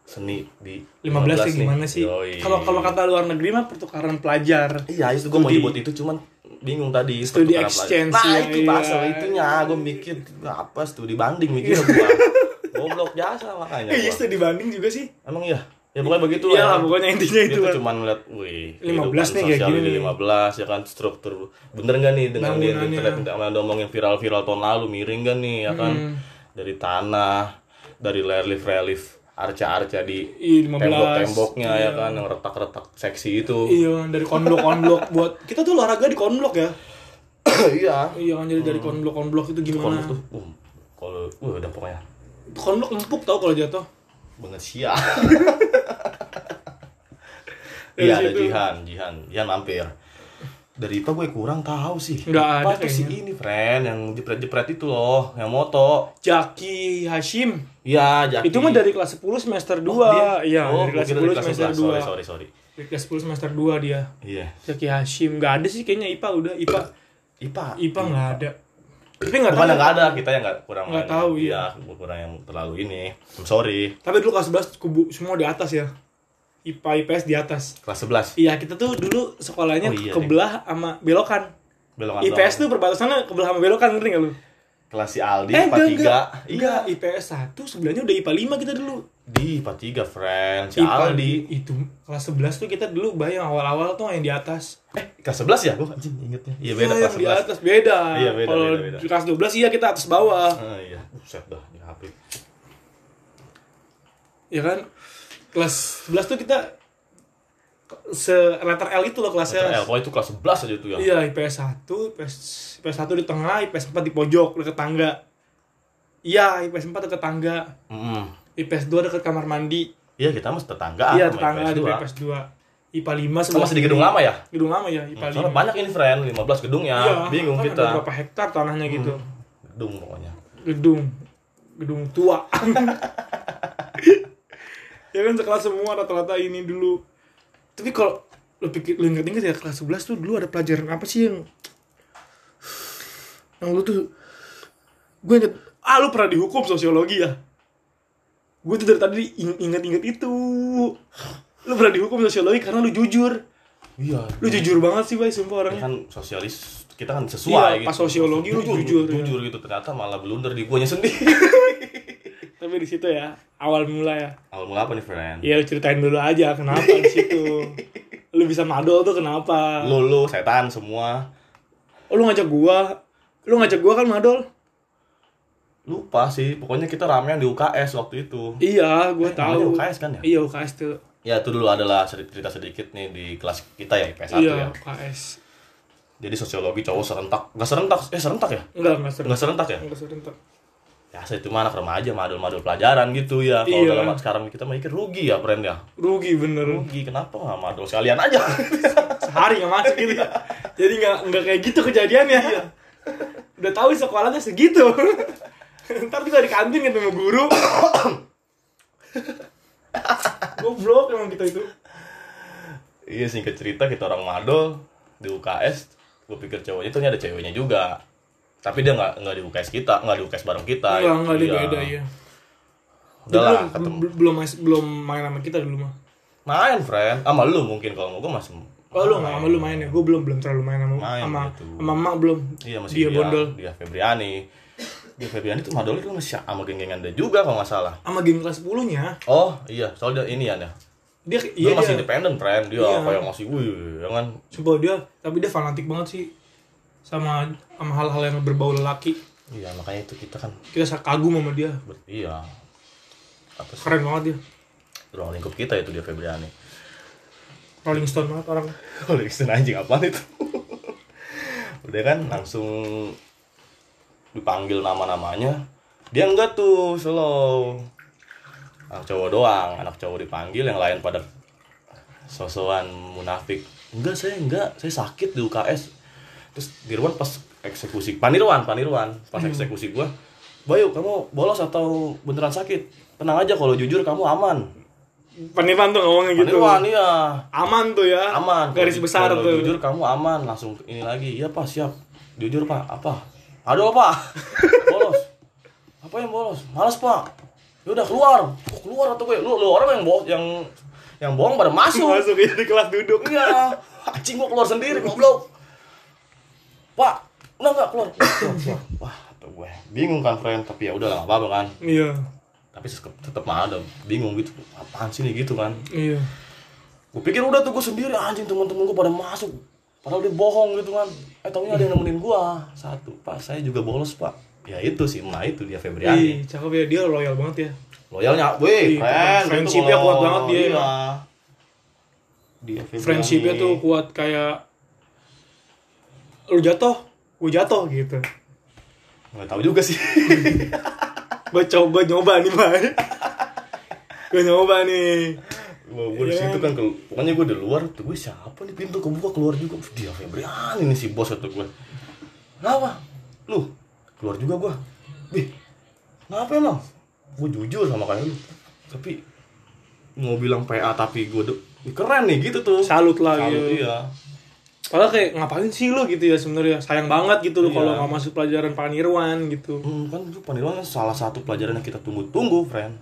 seni di 15 nih. kayak gimana sih? Kalau kalau kata luar negeri mah pertukaran pelajar. iya itu gue mau nyebut itu cuman bingung tadi Studi exchange, nah ya, itu iya. bahasa itunya. Gue mikir apa studi banding mikir gue goblok jasa makanya Iya, studi banding juga sih. emang iya? Ya pokoknya begitu Iya lah. Lah, pokoknya intinya itu lah. cuma ngeliat wih 15 kehidupan nih kayak gini di nih. 15 ya kan struktur. Bener gak nih dengan dia di internet sama ada ngomongin viral-viral tahun lalu miring gak nih ya kan? Hmm. dari tanah dari relief-relief arca-arca di Iya, 15. tembok-temboknya ya Iya. kan yang retak-retak seksi itu Iya, dari konblok-konblok buat kita tuh olahraga di konblok ya. iya Iya kan jadi dari konblok-konblok itu kalau gimana? tuh um, kalau uh, udah pokoknya Konblok empuk tau kalau jatuh. banget Dari iya ada. Jihan Jihan Jihan mampir dari IPA gue kurang tahu sih Nggak IPA ada tuh si kayaknya. ini friend yang jepret-jepret itu loh yang moto Jaki Hashim. iya Jaki Itu mah dari kelas 10 semester 2. Oh? Iya, oh, dari kelas gua 10 kira semester 11. 2. sorry sorry sorry Dari kelas 10 semester 2 dia. iya Jaki Hashim. Gak ada sih kayaknya IPA udah IPA. IPA IPA nggak ada. Tapi nggak bukan tahu. nggak ada kita yang nggak kurang Nggak main. tahu, iya kurang yang terlalu ini I'm sorry Tapi dulu kelas 11 kubu semua di atas ya. IPA IPS di atas. kelas 11 Iya, kita tuh dulu sekolahnya Oh, iya, kebelah sama belokan. belokan IPS tuh doang. perbatasannya kebelah sama belokan ngerti gak lu? kelas si Aldi Eh, IPA enggak, 3 enggak. iya IPS 1 sebelahnya udah IPA 5 kita dulu. di IPA 3 friend si IPA Aldi itu kelas 11 tuh kita dulu bayang awal-awal tuh yang di atas. eh kelas 11 ya gue anjing ingetnya iya beda Iya, kelas yang di 11 atas beda. Iya, beda, Kalau beda, beda. kelas 12 iya kita atas bawah. Ah iya, buset dah di HP. Ya kan? Kelas 11 tuh kita se letter L itu loh kelasnya. L, pokoknya itu kelas 11 aja tuh ya. Iya, IPS 1, IPS, IPS 1 di tengah, IPS 4 di pojok dekat tangga. Iya, IPS 4 dekat tangga. Mm-mm. IPS 2 dekat kamar mandi. Iya, kita masih tetanggaan iya, tetangga IPS di 2. IPS 2. IPA 5 Oh, sebelah masih di gedung lama ya? Gedung lama ya, IPA Soalnya 5. banyak ini friend, 15 gedung ya. Iya, Bingung kan kita. Ada berapa hektar tanahnya gitu. Gedung pokoknya. Gedung. Gedung tua. Ya kan sekelas semua rata-rata ini dulu. Tapi kalau lu pikir lu inget-inget ya kelas 11 tuh dulu ada pelajaran apa sih yang yang lu tuh gue inget ah lu pernah dihukum sosiologi ya gue tuh dari tadi ing- inget-inget itu lu pernah dihukum sosiologi karena lu jujur Iya. lu jujur banget sih bay sumpah Ya orangnya kan sosialis kita kan sesuai Iya, gitu. pas sosiologi lu jujur, ya. jujur gitu ternyata malah blunder di guanya sendiri. tapi di situ ya awal mula ya Awal mula apa nih friend? Iya lu ceritain dulu aja kenapa di situ. Lu bisa madol tuh kenapa? Lu lu setan semua. Oh, lu ngajak gua. Lu ngajak gua kan madol? Lupa sih, pokoknya kita ramean di UKS waktu itu. Iya, gua Eh, tahu. UKS kan ya? Iya, UKS tuh. Ya itu dulu adalah cerita sedikit nih di kelas kita ya IPS 1 Iya, ya. UKS. Jadi sosiologi cowok serentak, nggak serentak, eh serentak ya? Enggak, enggak seru. Nggak serentak ya? Enggak serentak. Ya saya itu mah anak remaja, madul-madul pelajaran gitu ya. Kalau Iya. dalam sekarang kita mikir rugi ya friend ya. Rugi bener. Rugi kenapa nggak madul sekalian aja? Sehari nggak masuk gitu ya. Jadi nggak nggak kayak gitu kejadiannya. Udah tahu sekolahnya segitu. Ntar juga di kantin ketemu guru. Goblok emang kita itu. iya singkat cerita kita orang madul di UKS. Gue pikir cowoknya itu ada ceweknya juga. Tapi dia nggak nggak di UKS kita, nggak di UKS bareng kita. Enggak, enggak dia Iya. beda ya. Udah lah, belum, ketemu. belum main sama kita dulu mah. Main friend, sama lu mungkin kalau mau gue masih Oh lu nggak sama lu main ya? Gue belum belum terlalu main sama Main sama gitu. sama emak belum. Iya masih dia, bondol. Dia Febriani. Dia Febriani tuh madol itu masih sama geng-gengan dia juga kalau nggak salah. Sama geng kelas 10 nya Oh iya, soalnya dia ini ya. Dia dia iya masih dia. independen friend, dia Iya. kayak masih wih, ya kan. Coba dia tapi dia fanatik banget sih sama sama hal-hal yang berbau lelaki. Iya makanya itu kita kan Kita kagum sama dia. ber- iya apa sih Keren banget dia. ruang lingkup kita itu dia Febriani. Rolling Stone banget orang. Kalau Iksan anjing apaan itu? Udah kan langsung dipanggil nama-namanya. Dia enggak tuh slow. Anak cowok doang, anak cowok dipanggil yang lain pada sosokan munafik. Enggak saya enggak, saya sakit di UKS. Terus Dirwan pas eksekusi, Panirwan, Panirwan pas eksekusi gua, Bayu kamu bolos atau beneran sakit? Tenang aja kalau jujur kamu aman. Panirwan tuh ngomongnya gitu. Panirwan iya. Aman tuh ya. aman. Garis besar kalau tuh. jujur kamu aman langsung ini lagi. Iya pak siap. Jujur pak. Apa? Aduh pak. Bolos. Apa yang bolos? Malas pak. Ya udah keluar. Oh, keluar atau gue lu, lu orang yang bohong yang yang bohong pada masuk. Masuk ya di kelas duduk. iya. Anjing gua keluar sendiri goblok pak enggak enggak keluar? Keluar, keluar. wah tuh gue. Bingung kan friend. Tapi ya udah lah nggak apa-apa kan. Iya. tapi tetep, tetep ada bingung gitu. Apaan sih nih gitu kan? Iya. Gue pikir udah tuh gue sendiri anjing teman-teman gue pada masuk. Padahal dia bohong gitu kan. Eh taunya ada yang nemenin gue satu pak saya juga bolos pak. Ya itu sih emak itu dia Febriani. Ih, cakep ya dia loyal banget ya. Loyalnya weh Iya, friend friendship-nya kuat banget dia. iya. dia Febriani. friendshipnya tuh kuat kayak lu jatuh gue jatuh gitu. Nggak tahu juga sih. Gue coba nyoba nih mbak. Gue nyoba nih. Gue gue di Iya. situ kan ke- pokoknya gue di luar tuh gue siapa nih? Pintu kebuka keluar juga. Dia Febriani nih si bos atau gue kenapa? Lu keluar juga gue Bih, kenapa emang? Gue jujur sama kayak lu tapi mau bilang PA tapi gue tuh keren nih gitu tuh. Salut lah Salut, gitu iya padahal kayak ngapain sih lu gitu ya sebenarnya sayang banget gitu lu Iya. kalau nggak masuk pelajaran Panirwan gitu Hmm, kan itu Panirwan kan salah satu pelajaran yang kita tunggu-tunggu, friend.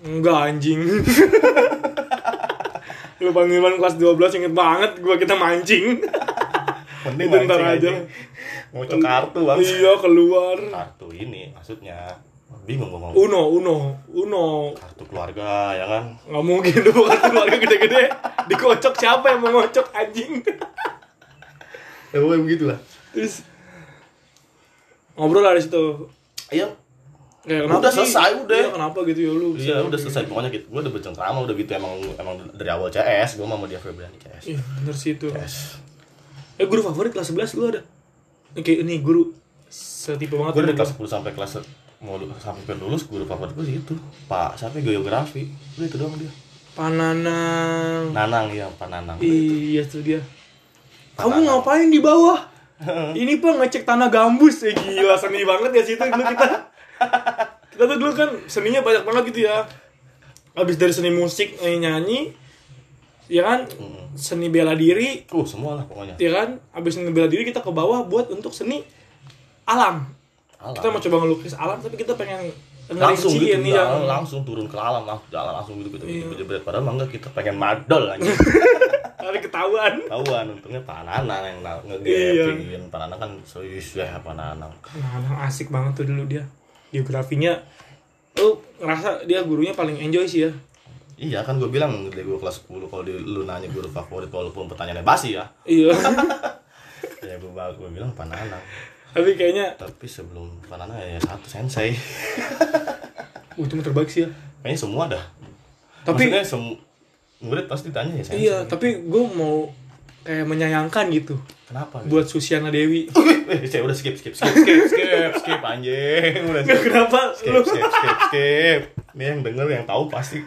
enggak anjing lu Panirwan kelas 12 inget banget gua kita mancing Mending Itu ntar aja. anjing. Ngocok kartu, Bang. iya keluar Kartu ini maksudnya. Bingung gua ngomong. Uno Uno Uno Kartu keluarga, ya kan? nggak mungkin lu bukan keluarga gede-gede dikocok siapa yang mau ngocok anjing Ya pokoknya begitu lah. terus ngobrol lah di situ Iya. Kayak Udah sih? selesai, udah. Iya, kenapa gitu ya lu? Iya, udah selesai pokoknya gitu. Gua udah bercengkrama udah gitu emang emang dari awal CS, gua sama dia Febriani CS. Iya, bener sih itu. CS. Eh, guru favorit kelas 11 lu ada? Ini Kayak ini guru setipe banget. Gue dari lu. kelas 10 sampai kelas mau sampai ke lulus guru favorit gue sih itu Pak siapa ya? geografi udah itu doang dia Pananang. Nanang ya Pak Nanang Iya, tuh dia. Kamu ngapain di bawah? Ini pak ngecek tanah gambus ya gila seni banget ya situ dulu kita. Kita tuh dulu kan seninya banyak banget gitu ya. Habis dari seni musik eh, nyanyi, ya kan seni bela diri, uh semua lah pokoknya ya kan abis seni bela diri kita ke bawah buat untuk seni alam Alam. kita mau coba ngelukis alam tapi kita pengen langsung gitu jalan, yang langsung turun ke alam langsung jalan langsung gitu gitu Iya. gitu jebret padahal mah enggak kita pengen madol aja kali ketahuan. Tahuan untungnya Pak Nanang yang na- Iya. ngegepin Pak Nanang kan serius ya Pak Nanang. Nah emang asik banget tuh dulu dia. Geografinya lu ngerasa dia gurunya paling enjoy sih ya? Iya kan gue bilang dari gue kelas 10 kalau di, lu nanya guru favorit walaupun pertanyaannya basi ya. Iya. Ya gue gue bilang Pak Nanang. Tapi kayaknya tapi sebelum Pak Nanang ya satu sensei. Uh, itu terbaik sih ya. Kayaknya semua dah. Tapi- Maksudnya sem murid pasti tanya ya sensei iya tapi gue mau kayak menyayangkan gitu. Kenapa? Buat Susiana Dewi. Eh saya udah skip skip skip skip skip skip anjing. Udah skip. kenapa? Skip lu skip skip skip. Ini yang denger yang tahu pasti.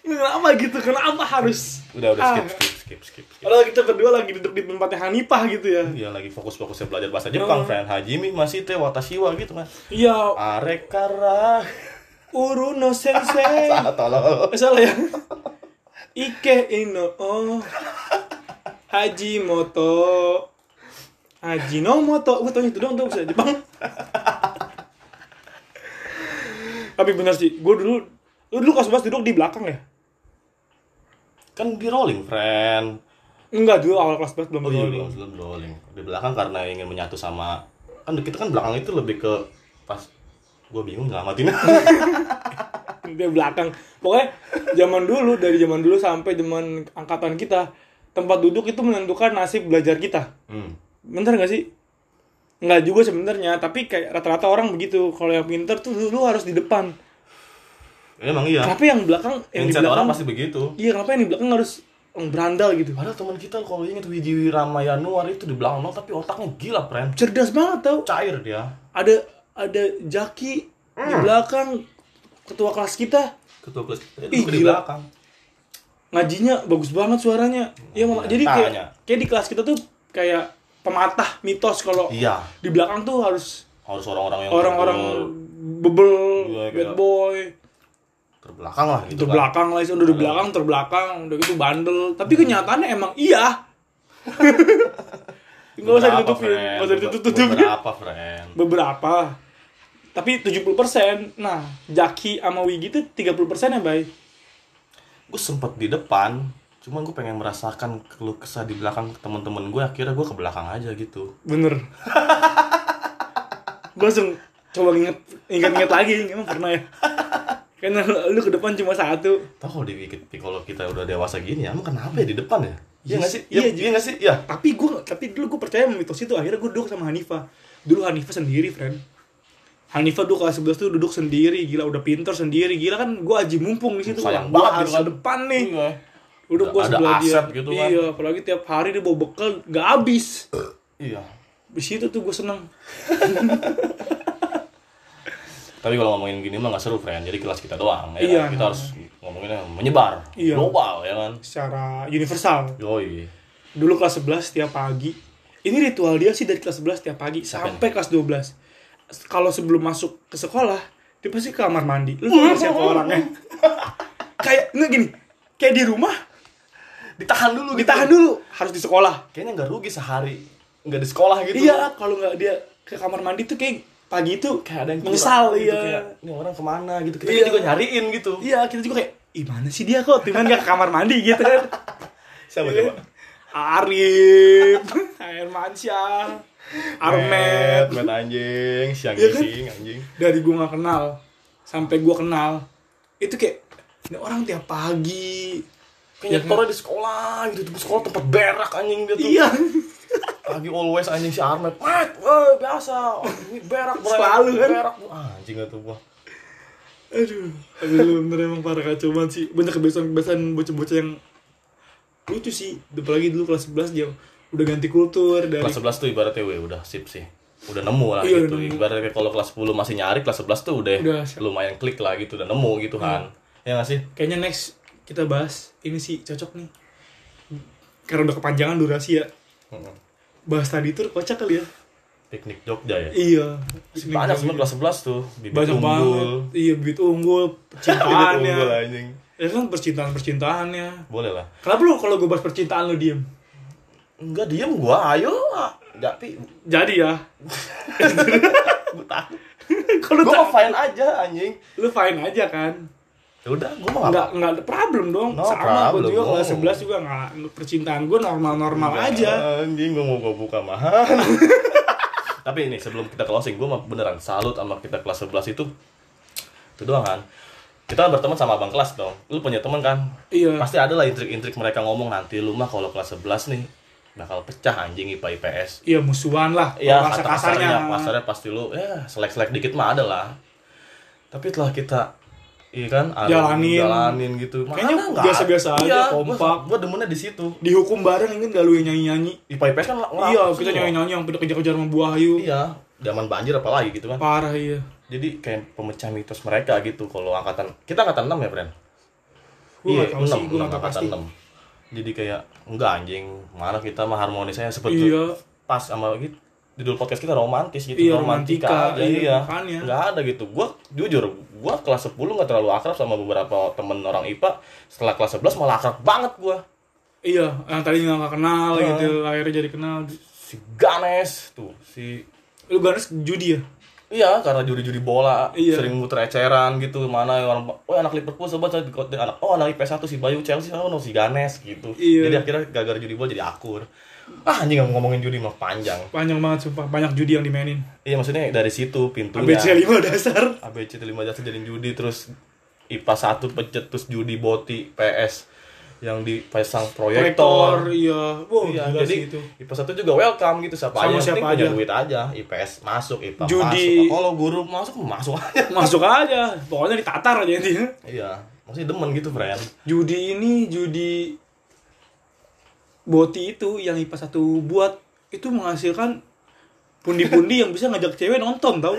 Kenapa gitu? Kenapa harus udah udah skip Ah. skip skip skip skip Padahal kita berdua lagi duduk di tempatnya Hanifah gitu ya. Iya lagi fokus-fokusnya belajar bahasa Jepang, friend. Hajimi masih teh watashiwa gitu kan. Iya, Arekara. Uruno Sensei. Salah tolol. Salah ya. Ike ino oh. Haji Moto. Haji no Moto. Gue tau itu doang tuh bisa Jepang. Tapi bener sih, gue dulu lu dulu kelas 11 duduk di belakang ya? Kan di rolling, friend. Enggak dulu awal kelas 11 belum Oh iya, bergolong. belum belum rolling. Di belakang karena ingin menyatu sama kan kita kan belakang itu lebih ke pas gue bingung nyelamatin dia belakang. Pokoknya zaman dulu dari zaman dulu sampai zaman angkatan kita tempat duduk itu menentukan nasib belajar kita. Hmm. bener gak sih? Nggak juga sebenarnya tapi kayak rata-rata orang begitu. Kalau yang pinter tuh dulu harus di depan. Emang iya. Kenapa yang belakang yang di mindset orang belakang pasti begitu. Iya kenapa yang di belakang harus berandal gitu? Padahal teman kita kalau inget Wiji Ramayanuar itu di belakang doang, tapi otaknya gila friend. Cerdas banget tau. Cair dia. Ada ada Jaki di belakang ketua kelas kita. Ketua kelas kita Ih, di belakang. Ngajinya bagus banget suaranya. Iya malah jadi kayak kayak di kelas kita tuh kayak pematah mitos kalau iya. di belakang tuh harus harus orang-orang yang orang-orang bebel. Iya, bad boy. terbelakang lah gitu kan. Terbelakang lah udah di belakang terbelakang udah gitu bandel. Tapi kenyataannya emang iya. Nggak usah ditutupin nggak usah ditutup-tutupin beberapa friend. Beberapa tapi 70% nah Jaki sama Wigi tuh 30% ya bay gue sempet di depan cuman gue pengen merasakan keluh kesah di belakang temen-temen gue akhirnya gue ke belakang aja gitu bener gue langsung coba inget inget-inget lagi emang pernah ya karena lu, ke depan cuma satu Tahu kalau dipikir kalau kita udah dewasa gini, emang kenapa ya di depan ya? Iya Yes. nggak sih? Iya, Iya, nggak sih? Iya. tapi gue tapi dulu gue percaya sama mitos itu akhirnya gue duduk sama Hanifa dulu Hanifa sendiri friend Hanifa dulu kelas 11 tuh duduk sendiri gila udah pinter sendiri gila kan gue aji mumpung di situ Sayang banget di kan. depan nih Iya. udah gue sebelah dia gitu kan. iya apalagi tiap hari dia bawa bekal gak habis Iya. di situ tuh gue seneng Tapi kalau ngomongin gini mah nggak seru, friend. Jadi kelas kita doang. Ya Iya. kan? Kita harus ngomonginnya menyebar, Iya. global ya kan. secara universal Yoi. dulu kelas 11 tiap pagi ini ritual dia sih dari kelas 11 tiap pagi Siapa sampai kelas 12 kalau sebelum masuk ke sekolah dia pasti ke kamar mandi lu tau gak siapa orangnya kayak nggak gini kayak di rumah Ditahan dulu gitu. ditahan dulu harus di sekolah Kayaknya nggak rugi sehari nggak di sekolah gitu. iya kalau nggak dia ke kamar mandi tuh kayak pagi itu Kayak ada yang menyesal gitu, iya kayak, ini orang ke mana gitu. Kita Iya. juga nyariin gitu. iya kita juga kayak ih mana sih dia kok timan gak ke kamar mandi gitu kan Siapa Iya. coba? Arif Air Mansyah Armet Met anjing, siang Iya kan? gising anjing. dari gua nggak kenal sampai gua kenal itu kayak ini orang tiap pagi Kayak nyetornya di sekolah gitu, di sekolah tempat berak anjing dia tuh. iya Pagi always anjing si Armet. Mat, woi biasa. Ini berak berak. Selalu kan? Berak. Ah, anjing itu gua. aduh lu bener emang parah kacau banget sih banyak kebiasaan-kebiasaan bocah-bocah yang lucu sih apalagi dulu kelas 11 dia udah ganti kultur dari Kelas 11 tuh ibaratnya weh udah sip sih. Udah nemu lah Iya, gitu. nemu. Ibaratnya kalau kelas 10 masih nyari, kelas 11 tuh udah, Udah. Hmm. lumayan klik lah gitu, udah nemu gitu kan. Ya nggak sih? kayaknya next kita bahas ini sih cocok nih karena udah kepanjangan durasi ya Heeh. bahas tadi tuh kocak kali ya Piknik Jogja ya. iya Banyak sebenarnya kelas 11 tuh. Bibit banyak banget unggul. iya bibit unggul Bibit unggul percintaannya anjing. ya kan percintaan percintaannya Boleh lah. kenapa lu kalau gue bahas percintaan lu diem Enggak diem gua, ayo. Tapi jadi ya gua takut. kalau Gua fine aja anjing. lu fine aja kan Ya udah, gua mah nggak nggak ada problem dong No sama problem, juga no. kelas 11 juga nggak percintaan gue normal normal Enggak, aja Anjing gua mau gua buka mahal. Tapi ini sebelum kita closing, gua beneran salut sama kita kelas 11 itu. Itu doang kan. Kita kan berteman sama abang kelas dong. Lu punya teman kan? iya Pasti ada lah intrik-intrik mereka ngomong nanti lu mah kalau kelas 11 nih bakal pecah anjing IPA IPS. iya musuhan lah Iya, kata kasarnya, kasarnya pasti lu ya selek-selek dikit mah ada lah. Tapi telah kita iya kan Jalanin. jalanin gitu. Kayaknya biasa-biasa aja, iya, kompak. Gua, gua demennya di situ. dihukum bareng ingin gak lu yang nyanyi nyanyi IPA IPS kan ngelak iya semua. kita nyanyi nyanyi yang pada kejar-kejar sama buah ayu Iya, zaman banjir apalagi gitu kan. parah iya Jadi kayak pemecah mitos mereka gitu kalau angkatan kita angkatan 6 ya, Bren? Iya, nggak tahu sih, 6, gua nggak tahu angkatan pasti. 6. Jadi kayak enggak anjing, mana kita mah harmonisnya seperti iya. pas sama gitu judul podcast kita romantis gitu Iya, romantika, romantika, aja. Iya, iya. nggak ada gitu. Gua jujur gua kelas 10 nggak terlalu akrab sama beberapa temen orang IPA setelah kelas 11 malah akrab banget gua. Iya yang tadinya nggak kenal Heeh. gitu akhirnya jadi kenal. Si Ganes tuh si lu garis judi ya Iya, karena judi-judi bola, Iya. sering muter eceran gitu. Mana yang orang, oh anak Liverpool sobat saya anak, oh anak IPS 1 si Bayu Chelsea, oh no si Ganes gitu. Iya. Jadi akhirnya gara-gara judi bola jadi akur. Ah anjing ngomongin judi mah panjang. panjang banget sumpah banyak judi yang dimainin Iya maksudnya dari situ pintunya. ABC 5 dasar ABC 5 dasar jadi judi terus IPA 1 pecet terus judi boti PS yang dipasang proyektor. iya wow Iya, jadi sih itu IPA 1 juga welcome gitu siapa Sama aja yang siapa penting punya aja. duit aja. IPS masuk, IPA Judi. masuk. Kalau guru masuk masuk aja. masuk aja pokoknya ditatar aja intinya Iya, masih demen gitu, friend. judi ini judi boti itu yang IPA 1 buat itu menghasilkan pundi-pundi yang bisa ngajak cewek nonton tau.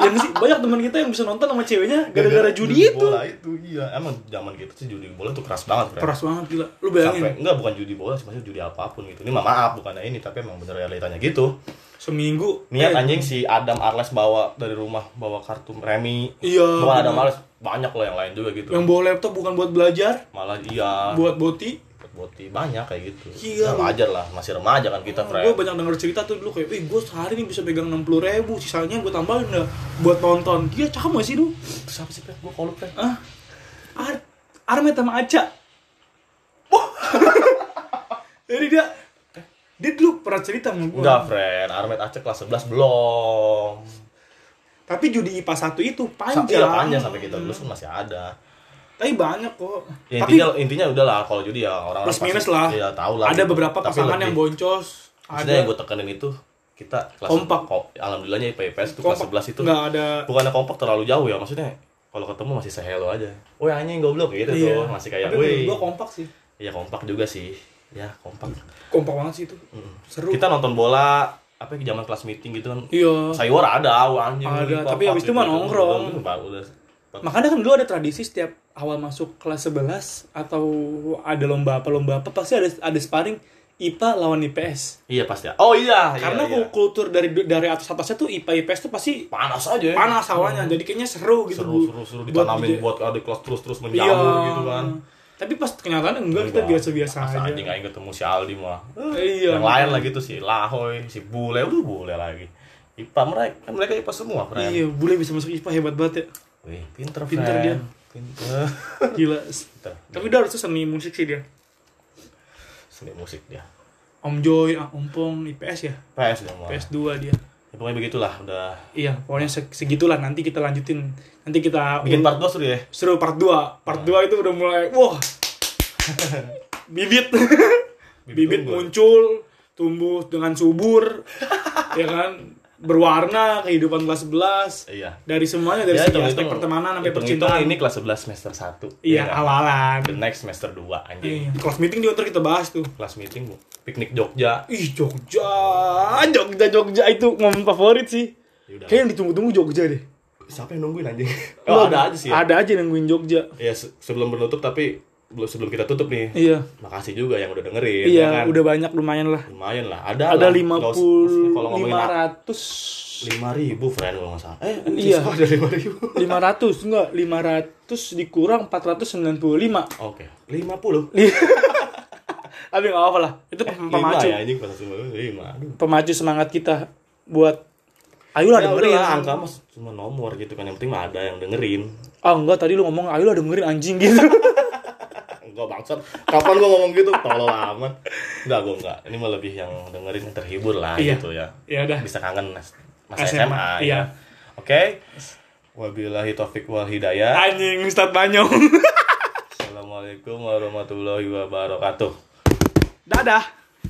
Yang sih banyak teman kita yang bisa nonton sama ceweknya gara-gara judi, itu. bola itu iya. Emang zaman gitu sih judi bola tuh keras banget friend. keras banget gila. Lu bayangin. Sampai enggak bukan judi bola sih maksudnya judi apa pun gitu. Ini mah maaf bukannya ini tapi emang bener realitanya gitu. Seminggu. Niat eh, anjing si Adam Arles bawa dari rumah bawa kartu remi. Iya, bukan Adam. Arles banyak loh yang lain juga gitu. Yang bawa laptop bukan buat belajar. Malah iya. Buat boti boti banyak kayak gitu Iya. Ya, wajar lah masih remaja kan kita gue friend banyak denger cerita tuh dulu kayak, wih gue sehari nih bisa pegang 60 ribu, sisanya gue tambahin dah buat nonton. Dia cakep gak sih lu? siapa sih gue kalau friend Ah, Ar Armet sama Aca. Jadi dia, dia dulu pernah cerita sama gue. enggak friend Armet Aceh kelas 11 belum Tapi judi IPA 1 itu Sa- panjang. iya, panjang sampai kita lulus kan masih ada. Tapi banyak kok. Ya, Tapi intinya intinya udahlah kalau judi ya orang plus minus lah. Iya, tahu lah. ada gitu. beberapa Tapi pasangan lebih- yang boncos. Ada yang gue tekenin itu kita kelas Kompak. ko- alhamdulillahnya IPS itu kelas 11 itu nggak ada bukannya kompak terlalu jauh ya maksudnya kalau ketemu masih sehelo aja. Woi anjing goblok gitu Iya. tuh masih kayak Tapi woi. menurut gua kompak sih. Iya kompak juga sih. Ya kompak. Kompak banget sih itu. Mm. Seru. Kita nonton bola apa ya, zaman kelas meeting gitu kan. Iya. Sayur ada anjing. Ada, kompak tapi habis itu mah gitu. nongkrong. Udah, udah, udah. Makanya kan dulu ada tradisi setiap awal masuk kelas 11 atau ada lomba apa lomba apa pasti ada ada sparring IPA lawan IPS. Iya pasti. Oh iya, iya, Karena iya. kultur dari dari atas atasnya tuh IPA IPS tuh pasti panas aja. ya. panas awalnya. Jadi kayaknya seru gitu. seru seru seru Buat ditanamin di- buat adik kelas terus terus Iya. menjamur gitu kan. Tapi pas kenyataan enggak kita biasa-biasa aja. anjing aing ketemu si Aldi mah. Iya. Yang lain lagi tuh si Lahoy, si Bule, udah Bule lagi. IPA mereka, mereka IPA semua, friend. Iya, bule bisa masuk IPA hebat banget ya. Wih, pinter, Pinter friend. dia. Pinter. Gila. Pinter. Tapi dia harusnya seni musik sih dia. Seni musik dia. Om Joy, ah, Om Pong, IPS ya. PS mah. PS 2 dia. Ya, pokoknya begitulah, udah. Iya, pokoknya se- segitulah nanti kita lanjutin. Nanti kita Bikin part 2 seru ya. seru part 2. Part 2 itu udah mulai wah. Bibit. Bibit tumbuh. muncul, tumbuh dengan subur. ya kan? Berwarna kehidupan kelas 11. Iya. Dari semuanya dari Ya, segi aspek pertemanan sampai percintaan. ini kelas 11 semester 1. Iya, awalan. The next semester 2 anjing. Iya, kelas meeting juga ntar kita bahas tuh. Kelas meeting Bu. piknik Jogja. Ih, Jogja. Jogja Jogja itu momen favorit sih. Ya udah. Kayak yang ditunggu-tunggu Jogja deh. Siapa yang nungguin anjing? Oh, ada aja sih ya. Ada aja nungguin Jogja. Ya se- sebelum menutup tapi sebelum kita tutup nih. Iya. Makasih juga yang udah dengerin. Iya, ya kan? udah banyak lumayan lah. lumayan lah. Ada Ada lah. lima puluh lima ratus lima ribu friend kalau nggak salah. Eh, Iya. ada lima ribu. lima ratus enggak lima ratus dikurang empat ratus sembilan puluh lima Oke, lima puluh. tapi nggak apa lah itu Eh, pem- lima pemacu ya anjing lima pemacu semangat kita buat ayolah Ya dengerin udah, angka mas cuma nomor gitu kan. Yang penting mah ada yang dengerin. ah enggak tadi lu ngomong ayolah dengerin anjing gitu Enggak bangsat. Kapan gua ngomong gitu? Tolol amat. Enggak, gua enggak. Ini mah lebih yang dengerin terhibur lah Iya. gitu ya. ya udah Bisa kangen mas, masa SMA, SMA, iya. ya. Oke. Wabillahi taufik wal hidayah. anjing Ustadz Banyong Assalamualaikum warahmatullahi wabarakatuh. dadah